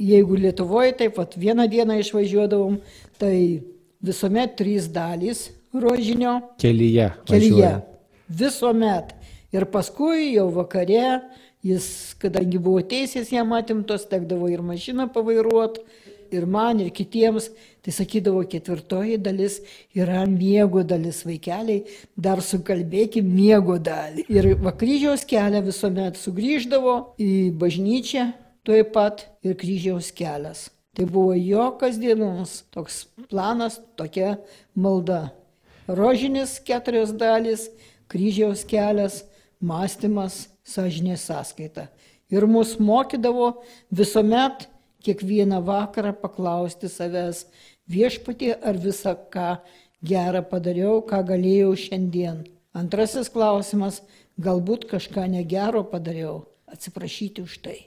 Speaker 6: Jeigu Lietuvoje taip pat vieną dieną išvažiuodavom, tai visuomet trys dalys rožinio
Speaker 1: Kelyje.
Speaker 6: kelyje.
Speaker 1: važiuojant.
Speaker 6: Visuomet. Ir paskui jau vakare jis, kadangi buvo teisės jam atimtos, tekdavo ir mašiną pavairuoti, ir man, ir kitiems, tai sakydavo, ketvirtoji dalis yra miego dalis vaikeliai, dar sukalbėkim miego dalį. Ir vakryžiaus kelią visuomet sugrįždavo į bažnyčią, tuoj pat ir kryžiaus kelias. Tai buvo jo kasdienos toks planas, tokia malda. Rožinis keturios dalys, kryžiaus kelias, mąstymas, sąžinės sąskaita. Ir mus mokydavo visuomet kiekvieną vakarą paklausti savęs viešpatie, ar visą ką gerą padariau, ką galėjau šiandien. Antrasis klausimas, galbūt kažką negero padariau, atsiprašyti už tai.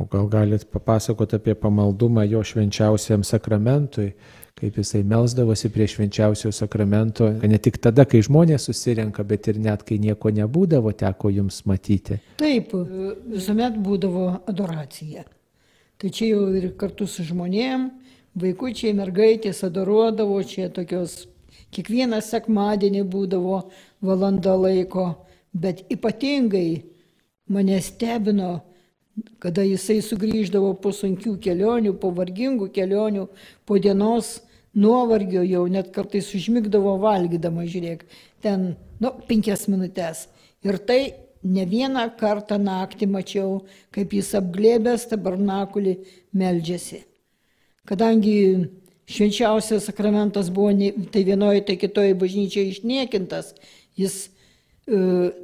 Speaker 1: O gal galit papasakoti apie pamaldumą jo švenčiausiam sakramentui, kaip jisai melzdavosi prie švenčiausio sakramento, ne tik tada, kai žmonės susirenka, bet ir net kai nieko nebūdavo, teko jums matyti.
Speaker 6: Taip, visuomet būdavo adoracija. Tai čia jau ir kartu su žmonėm, vaikučiai, mergaitės adoruodavo, čia tokios, kiekvieną sekmadienį būdavo valanda laiko, bet ypatingai mane stebino, kada jisai sugrįždavo po sunkių kelionių, po vargingų kelionių, po dienos nuovargio jau net kartais užmigdavo valgydama, žiūrėk, ten, nu, penkias minutės. Ir tai ne vieną kartą naktį mačiau, kaip jis apglėbęs tabernakulį meldžiasi. Kadangi švenčiausias sakramentas buvo tai vienoje, tai kitoje bažnyčioje išniekintas, jis e,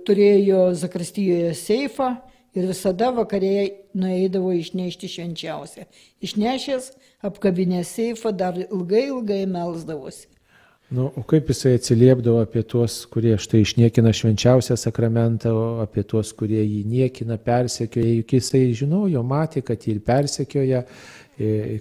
Speaker 6: turėjo zakristijoje seifą ir visada vakarėje nueidavo išnešti švenčiausią. Išnešęs, apkabinęs seifą, dar ilgai, ilgai melzdavosi.
Speaker 1: Nu, o kaip jisai atsiliepdavo apie tuos, kurie štai išniekina švenčiausią sakramentą, apie tuos, kurie jį niekina, persekioja, juk jisai žinojo, matė, kad jį ir persekioja,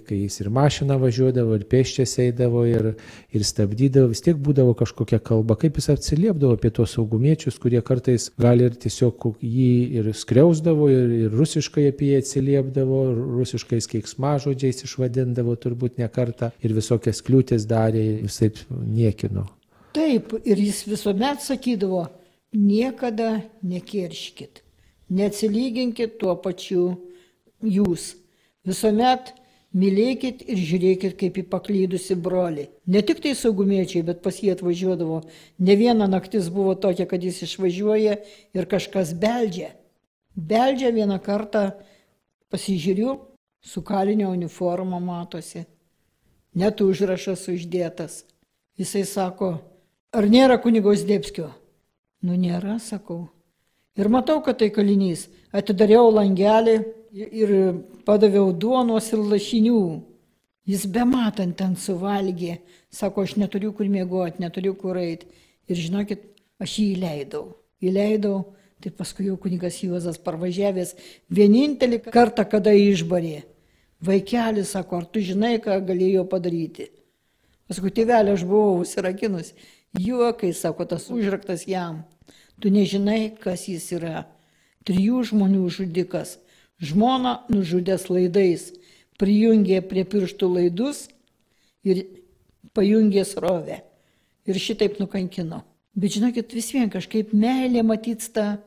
Speaker 1: kai jis ir mašiną važiuodavo, ir pėščias eidavo, ir, ir stabdydavo, vis tiek būdavo kažkokia kalba, kaip jis atsiliepdavo apie tuos saugumiečius, kurie kartais gali ir tiesiog jį ir skriausdavo, ir, ir rusiškai apie jį atsiliepdavo, rusiškais keiksmažodžiais išvadindavo turbūt ne kartą, ir visokias kliūtis darė, visai niekino.
Speaker 6: Taip, ir jis visuomet sakydavo, niekada nekirškit, neatsilyginkit tuo pačiu jūs. Visuomet mylėkit ir žiūrėkit kaip į paklydusi brolį. Ne tik tai saugumiečiai, bet pas jį atvažiuodavo. Ne viena naktis buvo tokia, kad jis išvažiuoja ir kažkas beldžia. Beldžia vieną kartą, pasižiūriu, su kalinio uniforma matosi. Net užrašas uždėtas. Jisai sako, ar nėra kunigos Dėpskio? Nu nėra, sakau. Ir matau, kad tai kalinys. Atidariau langelį ir padaviau duonos ir lašinių. Jis bematant ten suvalgė. Sako, aš neturiu kur miegoti, neturiu kur eiti. Ir žinokit, aš jį įleidau. Įleidau, tai paskui jau kunigas Juozas parvažiavęs vienintelį kartą, kada išbarė. Vaikelis sako, ar tu žinai, ką galėjo padaryti? Paskui tėvelė aš buvau užsirakinus. Juokai, sako, tas užraktas jam. Tu nežinai, kas jis yra. Trijų žmonių žudikas. Žmona nužudęs laidais. Prijungė prie pirštų laidus ir pajungė srovę. Ir šitaip nukankino. Bet žinokit, vis vien kažkaip meilė matytsta,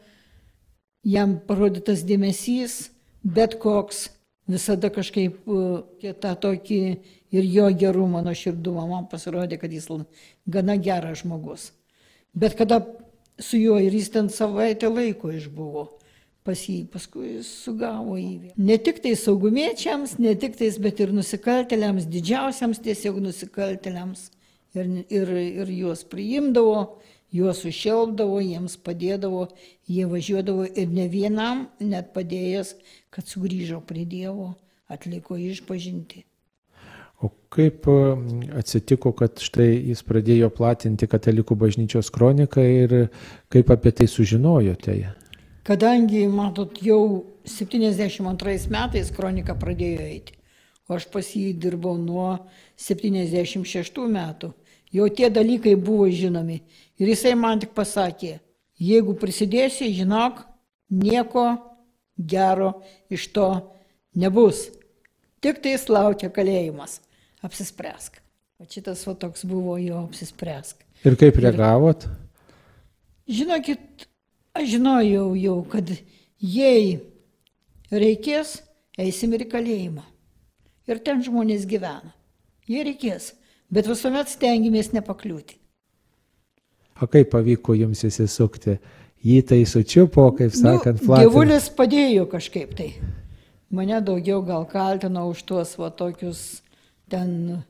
Speaker 6: jam parodytas dėmesys, bet koks, visada kažkaip tą tokį ir jo gerumą, nuoširdumą, man pasirodė, kad jis gana geras žmogus. Bet kada su juo ir jis ten savaitę laiko išbuvo pas jį, paskui sugavo įvį. Ne tik tai saugumiečiams, ne tik tais, bet ir nusikaltėliams, didžiausiams tiesiog nusikaltėliams. Ir, ir, ir juos priimdavo, juos užšelbdavo, jiems padėdavo, jie važiuodavo ir ne vienam net padėjęs, kad sugrįžo prie Dievo, atliko išpažinti.
Speaker 1: O kaip e, atsitiko, kad štai jis pradėjo platinti katalikų bažnyčios kroniką ir kaip apie tai sužinojote?
Speaker 6: Kadangi, matot, jau 72 metais kronika pradėjo eiti, o aš pas jį dirbau nuo 76 metų, jau tie dalykai buvo žinomi. Ir jisai man tik pasakė, jeigu prisidėsi, žinok, nieko gero iš to nebus. Tik tai laukia kalėjimas apsispręsk. O šitas va toks buvo jo apsispręsk.
Speaker 1: Ir kaip reagavot?
Speaker 6: Ir, žinokit, aš žinojau jau, kad jei reikės, eisim ir į kalėjimą. Ir ten žmonės gyvena. Jei reikės, bet visuomet stengiamės nepakliūti.
Speaker 1: O kaip pavyko jums įsisukti? Jį tai sučiupo, kaip nu, sakant,
Speaker 6: nu, Dievulis padėjo kažkaip tai. Mane daugiau gal kaltino už tuos va tokius ten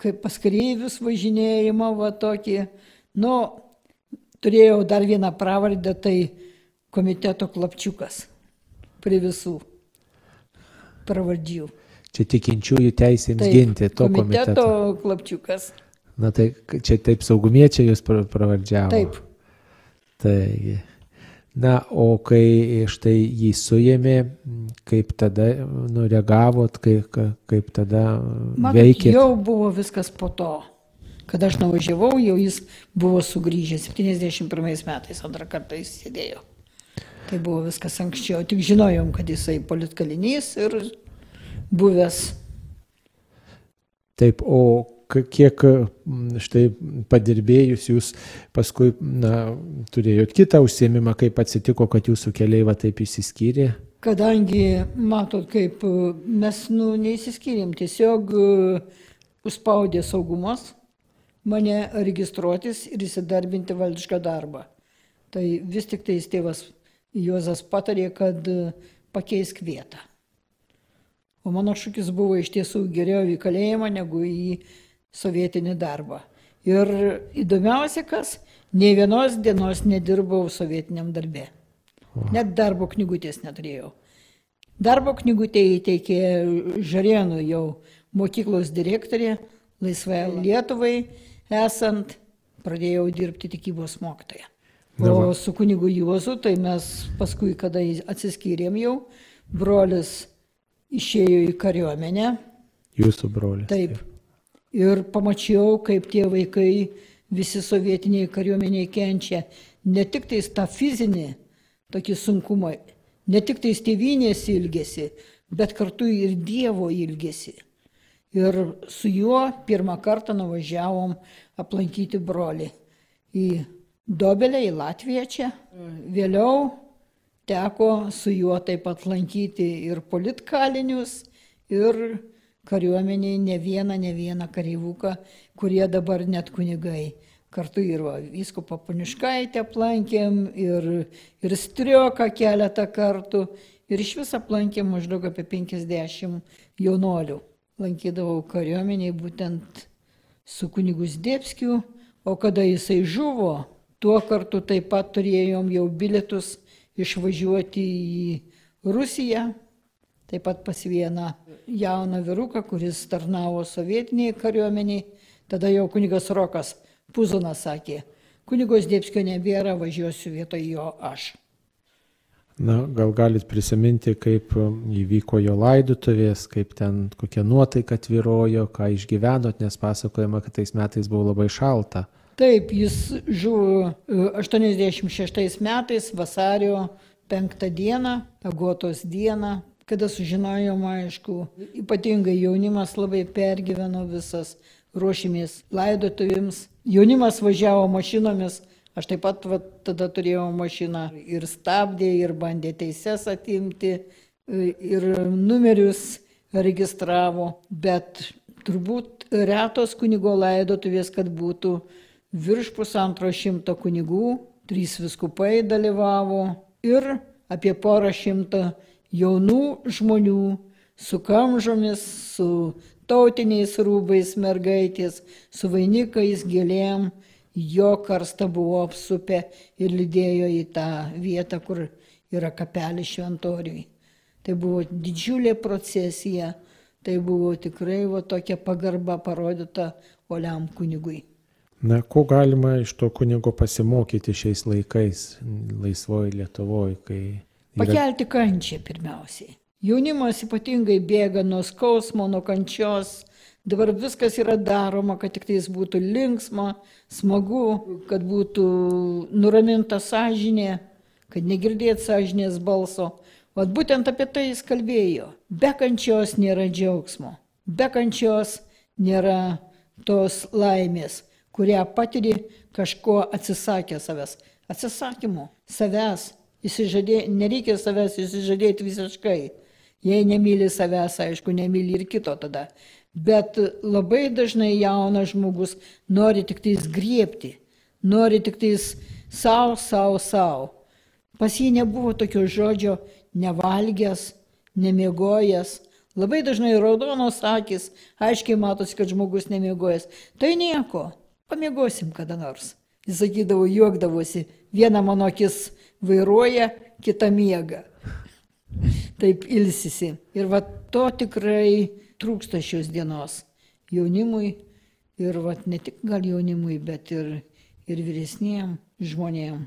Speaker 6: kaip pas kareivius važinėjimą, va tokį. Nu, turėjau dar vieną pravardę, tai komiteto klapčiukas prie visų pravardžių.
Speaker 1: Čia tikinčiųjų teisėms taip, ginti to
Speaker 6: komiteto.
Speaker 1: Komiteto
Speaker 6: klapčiukas.
Speaker 1: Na tai čia taip saugumiečiai jūs pravardžiavo.
Speaker 6: Taip.
Speaker 1: Taigi. Na, o kai štai jį suėmė, kaip tada nureagavot, kaip, kaip tada Matot, veikėt?
Speaker 6: Jau buvo viskas po to. Kada aš nuvažiavau, jau jis buvo sugrįžęs 71 metais, antrą kartą jis sėdėjo. Tai buvo viskas anksčiau, tik žinojom, kad jisai politkalinys ir buvęs.
Speaker 1: Taip, o kiek štai padirbėjus jūs paskui na, turėjot kitą užsiemimą, kaip atsitiko, kad jūsų keliai va taip įsiskyrė?
Speaker 6: Kadangi, matot, kaip mes nu, neįsiskyrėm, tiesiog užspaudė saugumas mane registruotis ir įsidarbinti valdišką darbą. Tai vis tik tai tėvas Juozas patarė, kad pakeisk vietą. O mano šūkis buvo iš tiesų geriau į kalėjimą negu į sovietinį darbą. Ir įdomiausia, kas, nei vienos dienos nedirbau sovietiniam darbe. Net darbo knygutės neturėjau. Darbo knygutė įteikė Žarėnų jau mokyklos direktorė, laisvai Lietuvai, esant pradėjau dirbti tikybos
Speaker 1: va.
Speaker 6: O su kunigu Juozu, tai mes paskui, kada atsiskyrėm jau, brolis išėjo į kariuomenę,
Speaker 1: Jūsų brolis.
Speaker 6: taip. Ir pamačiau, kaip tie vaikai visi sovietiniai kariuomeniai kenčia. Ne tik tais tą fizinį tokį sunkumą, ne tik tais tėvynės ilgesi, bet kartu ir Dievo ilgesi. Ir su juo pirmą kartą nuvažiavom aplankyti brolį į Dobelę, į Latviją čia. Vėliau teko su juo taip pat lankyti ir politkalinius, ir kariuomeniai ne vieną, ne vieną kareivuką, kurie dabar net kunigai. Kartu ir viskupą Paniškaitę aplankėm, ir, ir Strioką keletą kartų, ir iš viso aplankėm maždaug apie 50 jaunolių. Lankydavau kariuomeniai būtent su kunigus Dėpskiu, o kada jisai žuvo, tuo kartu taip pat turėjom jau bilietus išvažiuoti į Rusiją, taip pat pas vieną jauną vyruką, kuris tarnavo sovietiniai kariuomeniai, tada jau kunigas Rokas Puzonas sakė, kunigos Dėpskio nebėra, važiuosiu vietoj jo aš.
Speaker 1: Na, gal galit prisiminti, kaip um, įvyko jo laidutuvės, kaip ten kokia nuotaika tvirojo, ką išgyvenot, nes pasakojama, kad tais metais buvo labai šalta.
Speaker 6: Taip, jis žuvo e, 86 metais vasario 5 dieną, agotos dieną, kada sužinojom, aišku, ypatingai jaunimas labai pergyveno visas, ruošimės laidotuvėms. Jaunimas važiavo mašinomis, aš taip pat va, tada turėjau mašiną ir stabdė, ir bandė teises atimti, e, ir numerius registravo, bet turbūt retos kunigo laidotuvės, kad būtų virš pusantro šimto kunigų, trys viskupai dalyvavo ir apie porą šimto jaunų žmonių su kamžomis, su tautiniais rūbais mergaitės, su vainikais, gėlėm, jo karstą buvo apsupę ir lydėjo į tą vietą, kur yra kapelis šventoriui. Tai buvo didžiulė procesija, tai buvo tikrai va, tokia pagarba parodyta Oliam kunigui.
Speaker 1: Na, ko galima iš to kunigo pasimokyti šiais laikais, laisvoji Lietuvoje, kai... Yra...
Speaker 6: Pakelti kančią pirmiausiai. Jaunimas ypatingai bėga nuo skausmo, nuo kančios. Dabar viskas yra daroma, kad tik tais būtų linksma, smagu, kad būtų nuraminta sąžinė, kad negirdėt sąžinės balso. O būtent apie tai jis kalbėjo. Be kančios nėra džiaugsmo, be kančios nėra tos laimės, kurią patiri kažko atsisakę savęs. Atsisakymu savęs, įsižadė, nereikia savęs įsižadėti visiškai. Jei nemyli savęs, aišku, nemyli ir kito tada. Bet labai dažnai jaunas žmogus nori tik tais griepti, nori tik tais savo, savo, savo. Pas jį nebuvo tokio žodžio nevalgęs, nemiegojęs. Labai dažnai raudonos akis, aiškiai matosi, kad žmogus nemiegojęs. Tai nieko, pamiegosim kada nors. Jis sakydavo, juokdavosi, viena mano akis vairuoja, kita miega. Taip ilsisi. Ir va to tikrai trūksta šios dienos jaunimui ir va ne tik gal jaunimui, bet ir, ir vyresniem žmonėm.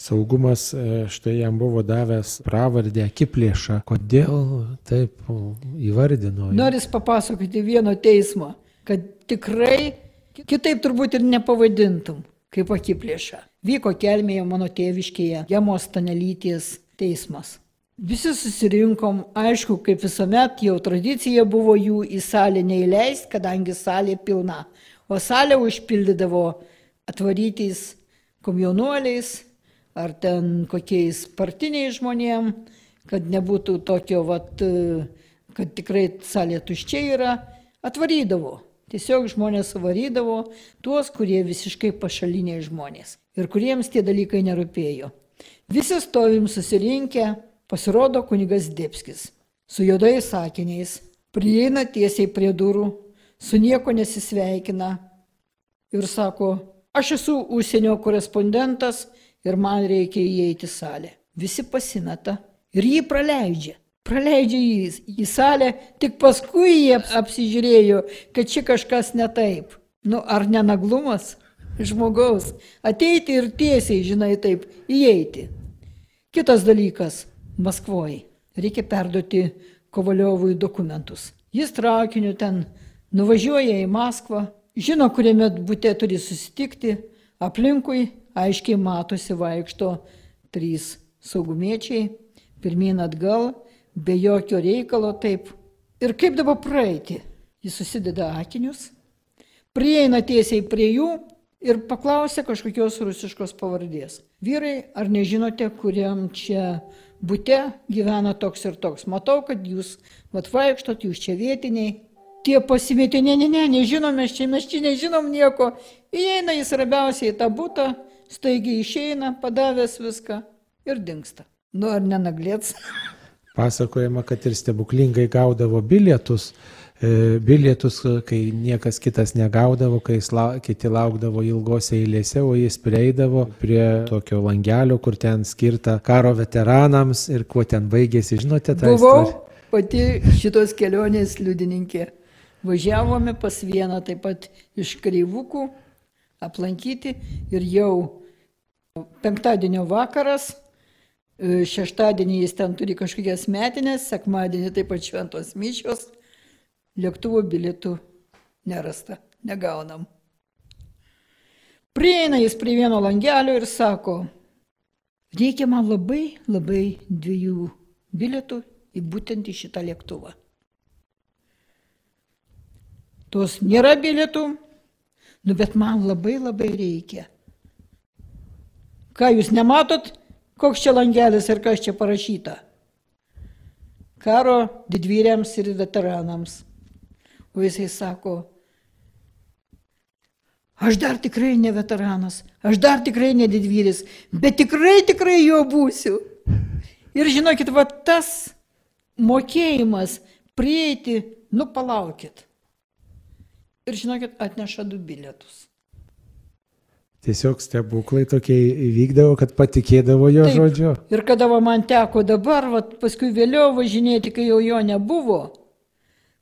Speaker 1: Saugumas e, štai jam buvo davęs pravardę akiplėšą. Kodėl taip įvardino?
Speaker 6: Noris papasakoti vieno teismo, kad tikrai kitaip turbūt ir nepavadintum, kaip akiplėša. Vyko kelmėje mano tėviškėje, Jamos Tanelytės teismas. Visi susirinkom, aišku, kaip visuomet, jau tradicija buvo jų į salę neįleisti, kadangi salė pilna. O salę užpildydavo atvarytais komjaunuoliais ar ten kokiais partiniais žmonėm, kad nebūtų tokio, vat, e, kad tikrai salė tuščia yra, atvarydavo. Tiesiog žmonės varydavo tuos, kurie visiškai pašaliniai žmonės ir kuriems tie dalykai nerūpėjo. Visi stovim susirinkę, pasirodo kunigas Dėpskis su juodais sakiniais, prieina tiesiai prie durų, su nieko nesisveikina ir sako, aš esu užsienio korespondentas ir man reikia įeiti į salę. Visi pasimeta ir jį praleidžia. Praleidžia jį į salę, tik paskui jie apsižiūrėjo, kad čia kažkas ne taip. Nu, ar nenaglumas žmogaus ateiti ir tiesiai, žinai, taip, įeiti. Kitas dalykas - Maskvoje. Reikia perduoti Kovaliovui dokumentus. Jis traukiniu ten nuvažiuoja į Maskvą, žino, kuriame būtė turi susitikti, aplinkui aiškiai matosi vaikšto trys saugumiečiai, pirmyn atgal, be jokio reikalo taip. Ir kaip dabar praeiti? Jis susideda akinius, prieina tiesiai prie jų ir paklausia kažkokios rusiškos pavardės. Vyrai, ar nežinote, kuriam čia būte gyvena toks ir toks? Matau, kad jūs vat vaikštot, jūs čia vietiniai. Tie pasimetė, ne, ne, ne, nežinom, mes čia, mes čia nežinom nieko. Įeina jis rabiausiai į tą būtą, staigiai išeina, padavęs viską ir dinksta. Nu ar nenaglėts?
Speaker 1: Pasakojama, kad ir stebuklingai gaudavo bilietus, bilietus, kai niekas kitas negaudavo, kai lau, kiti laukdavo ilgose eilėse, o jis prieidavo prie tokio langelio, kur ten skirta karo veteranams ir kuo ten baigėsi, žinote, tą
Speaker 6: Buvau
Speaker 1: istoriją?
Speaker 6: pati šitos kelionės liudininkė. Važiavome pas vieną taip pat iš kreivukų aplankyti ir jau penktadienio vakaras, e, šeštadienį jis ten turi kažkokias metinės, sekmadienį taip pat šventos mišios, lėktuvo bilietų nerasta, negaunam. Prieina jis prie vieno langelio ir sako, reikia man labai, labai dviejų bilietų į būtent į šitą lėktuvą. Tos nėra bilietų, nu bet man labai labai reikia. Ką jūs nematot, koks čia langelis ir kas čia parašyta? Karo didvyriams ir veteranams. O jisai sako, aš dar tikrai ne veteranas, aš dar tikrai ne didvyris, bet tikrai, tikrai jo būsiu. Ir žinokit, va tas mokėjimas prieiti, nu palaukit. Ir žinokit, atneša du bilietus.
Speaker 1: Tiesiog stebuklai tokie įvykdavo, kad patikėdavo jo
Speaker 6: Taip.
Speaker 1: žodžiu.
Speaker 6: Ir kada va man teko dabar, va, paskui vėliau važinėti, kai jau jo nebuvo,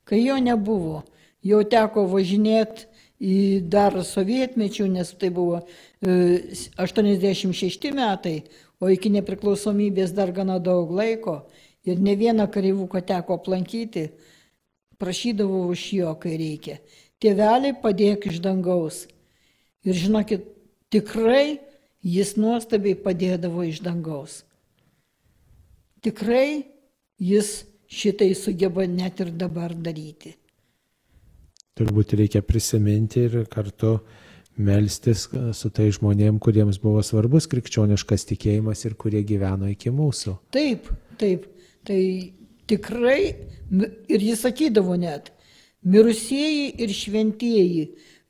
Speaker 6: kai jo nebuvo, jau teko važinėti į dar sovietmečių, nes tai buvo e, 86 metai, o iki nepriklausomybės dar gana daug laiko. Ir ne vieną kareivuką teko aplankyti, prašydavau už jo, kai reikia. Tėveliai padėk iš dangaus. Ir žinokit, tikrai jis nuostabiai padėdavo iš dangaus. Tikrai jis šitai sugeba net ir dabar daryti.
Speaker 1: Turbūt reikia prisiminti ir kartu melstis su tai žmonėm, kuriems buvo svarbus krikščioniškas tikėjimas ir kurie gyveno iki mūsų.
Speaker 6: Taip, taip, tai tikrai, ir jis sakydavo net, mirusieji ir šventieji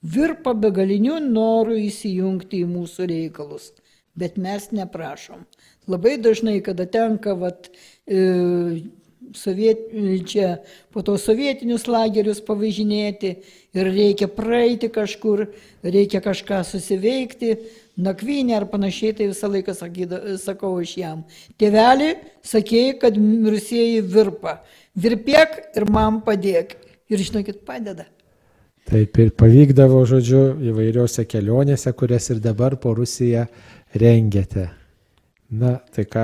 Speaker 6: virpa begaliniu noru įsijungti į mūsų reikalus, bet mes neprašom. Labai dažnai, kada tenka, vat, e, soviet, čia po to sovietinius lagerius pavažinėti ir reikia praeiti kažkur, reikia kažką susiveikti, nakvynė ar panašiai, tai visą laiką sakyda, sakau aš jam. Tėveli, sakėjai, kad mirusieji virpa. Virpėk ir man padėk. Ir žinokit, padeda.
Speaker 1: Taip ir pavykdavo, žodžiu, įvairiose kelionėse, kurias ir dabar po Rusiją rengiate. Na, tai ką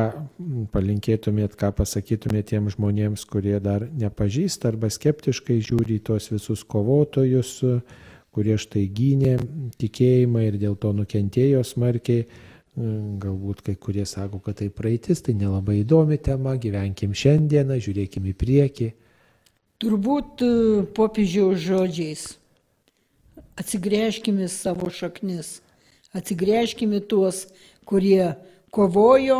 Speaker 1: palinkėtumėt, ką pasakytumėt tiem žmonėms, kurie dar nepažįsta arba skeptiškai žiūri į tos visus kovotojus, kurie štai gynė tikėjimą ir dėl to nukentėjo smarkiai. Galbūt kai kurie sako, kad tai praeitis, tai nelabai įdomi tema, gyvenkim šiandieną, žiūrėkim į priekį.
Speaker 6: Turbūt e, popiežiaus žodžiais. Atsigręžkime savo šaknis. Atsigręžkime tuos, kurie kovojo,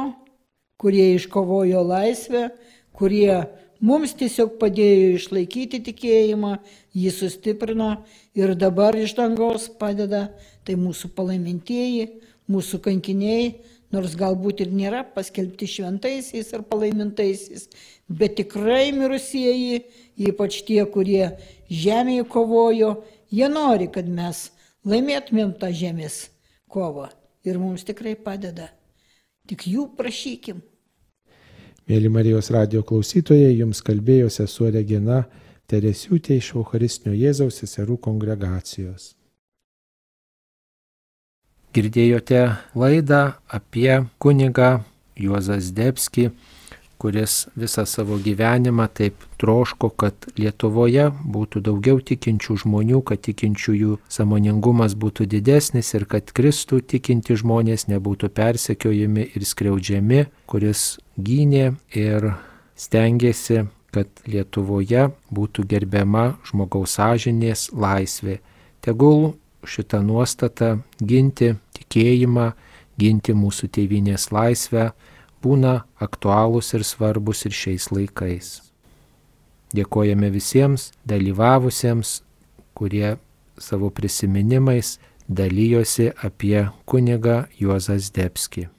Speaker 6: kurie iškovojo laisvę, kurie mums tiesiog padėjo išlaikyti tikėjimą, jį sustiprino ir dabar iš dangaus padeda, tai mūsų palaimintieji, mūsų kankiniai, nors galbūt ir nėra paskelbti šventaisiais ar palaimintaisiais, bet tikrai mirusieji, ypač tie, kurie žemėje kovojo, jie nori, kad mes laimėtumėm tą žemės kovą ir mums tikrai padeda. Tik jų prašykim.
Speaker 1: Mėly Marijos radio klausytojai, jums kalbėjo sesuo Regina Teresiūtė iš Eucharistinio Jėzaus seserų kongregacijos. Girdėjote laidą apie kunigą Juozas Debski kuris visą savo gyvenimą taip troško, kad Lietuvoje būtų daugiau tikinčių žmonių, kad tikinčiųjų samoningumas būtų didesnis ir kad Kristų tikinti žmonės nebūtų persekiojami ir skriaudžiami, kuris gynė ir stengiasi, kad Lietuvoje būtų gerbiama žmogaus sąžinės laisvė. Tegul šitą nuostatą ginti tikėjimą, ginti mūsų tėvinės laisvę būna aktualūs ir svarbus ir šiais laikais. Dėkojame visiems dalyvavusiems, kurie savo prisiminimais dalyjosi apie kunigą Juozas Debski.